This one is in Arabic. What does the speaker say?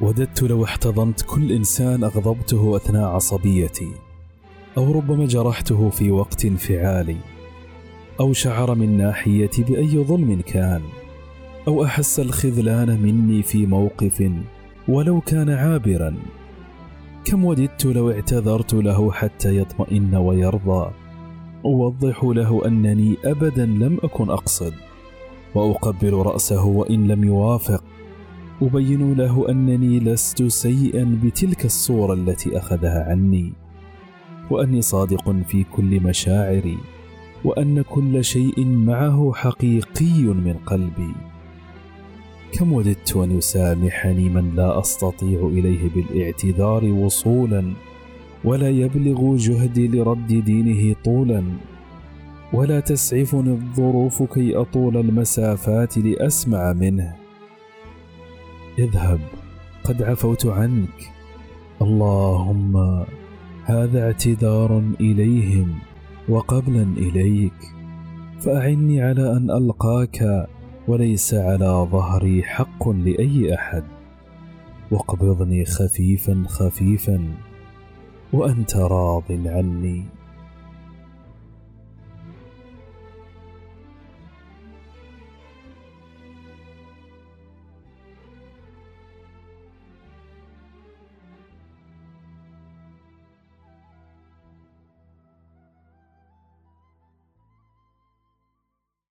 وددت لو احتضنت كل إنسان أغضبته أثناء عصبيتي أو ربما جرحته في وقت انفعالي أو شعر من ناحيتي بأي ظلم كان أو أحس الخذلان مني في موقف ولو كان عابرا. كم وددت لو اعتذرت له حتى يطمئن ويرضى أوضح له أنني ابدا لم أكن أقصد وأقبل رأسه وإن لم يوافق. أبين له أنني لست سيئا بتلك الصورة التي أخذها عني وأني صادق في كل مشاعري وأن كل شيء معه حقيقي من قلبي. كم وددت أن يسامحني من لا أستطيع إليه بالاعتذار وصولا ولا يبلغ جهدي لرد دينه طولا ولا تسعفني الظروف كي أطول المسافات لأسمع منه. اذهب قد عفوت عنك. اللهم هذا اعتذار إليهم وقبلا إليك. فأعني على أن ألقاك وليس على ظهري حق لأي أحد. واقبضني خفيفا خفيفا وأنت راض عني.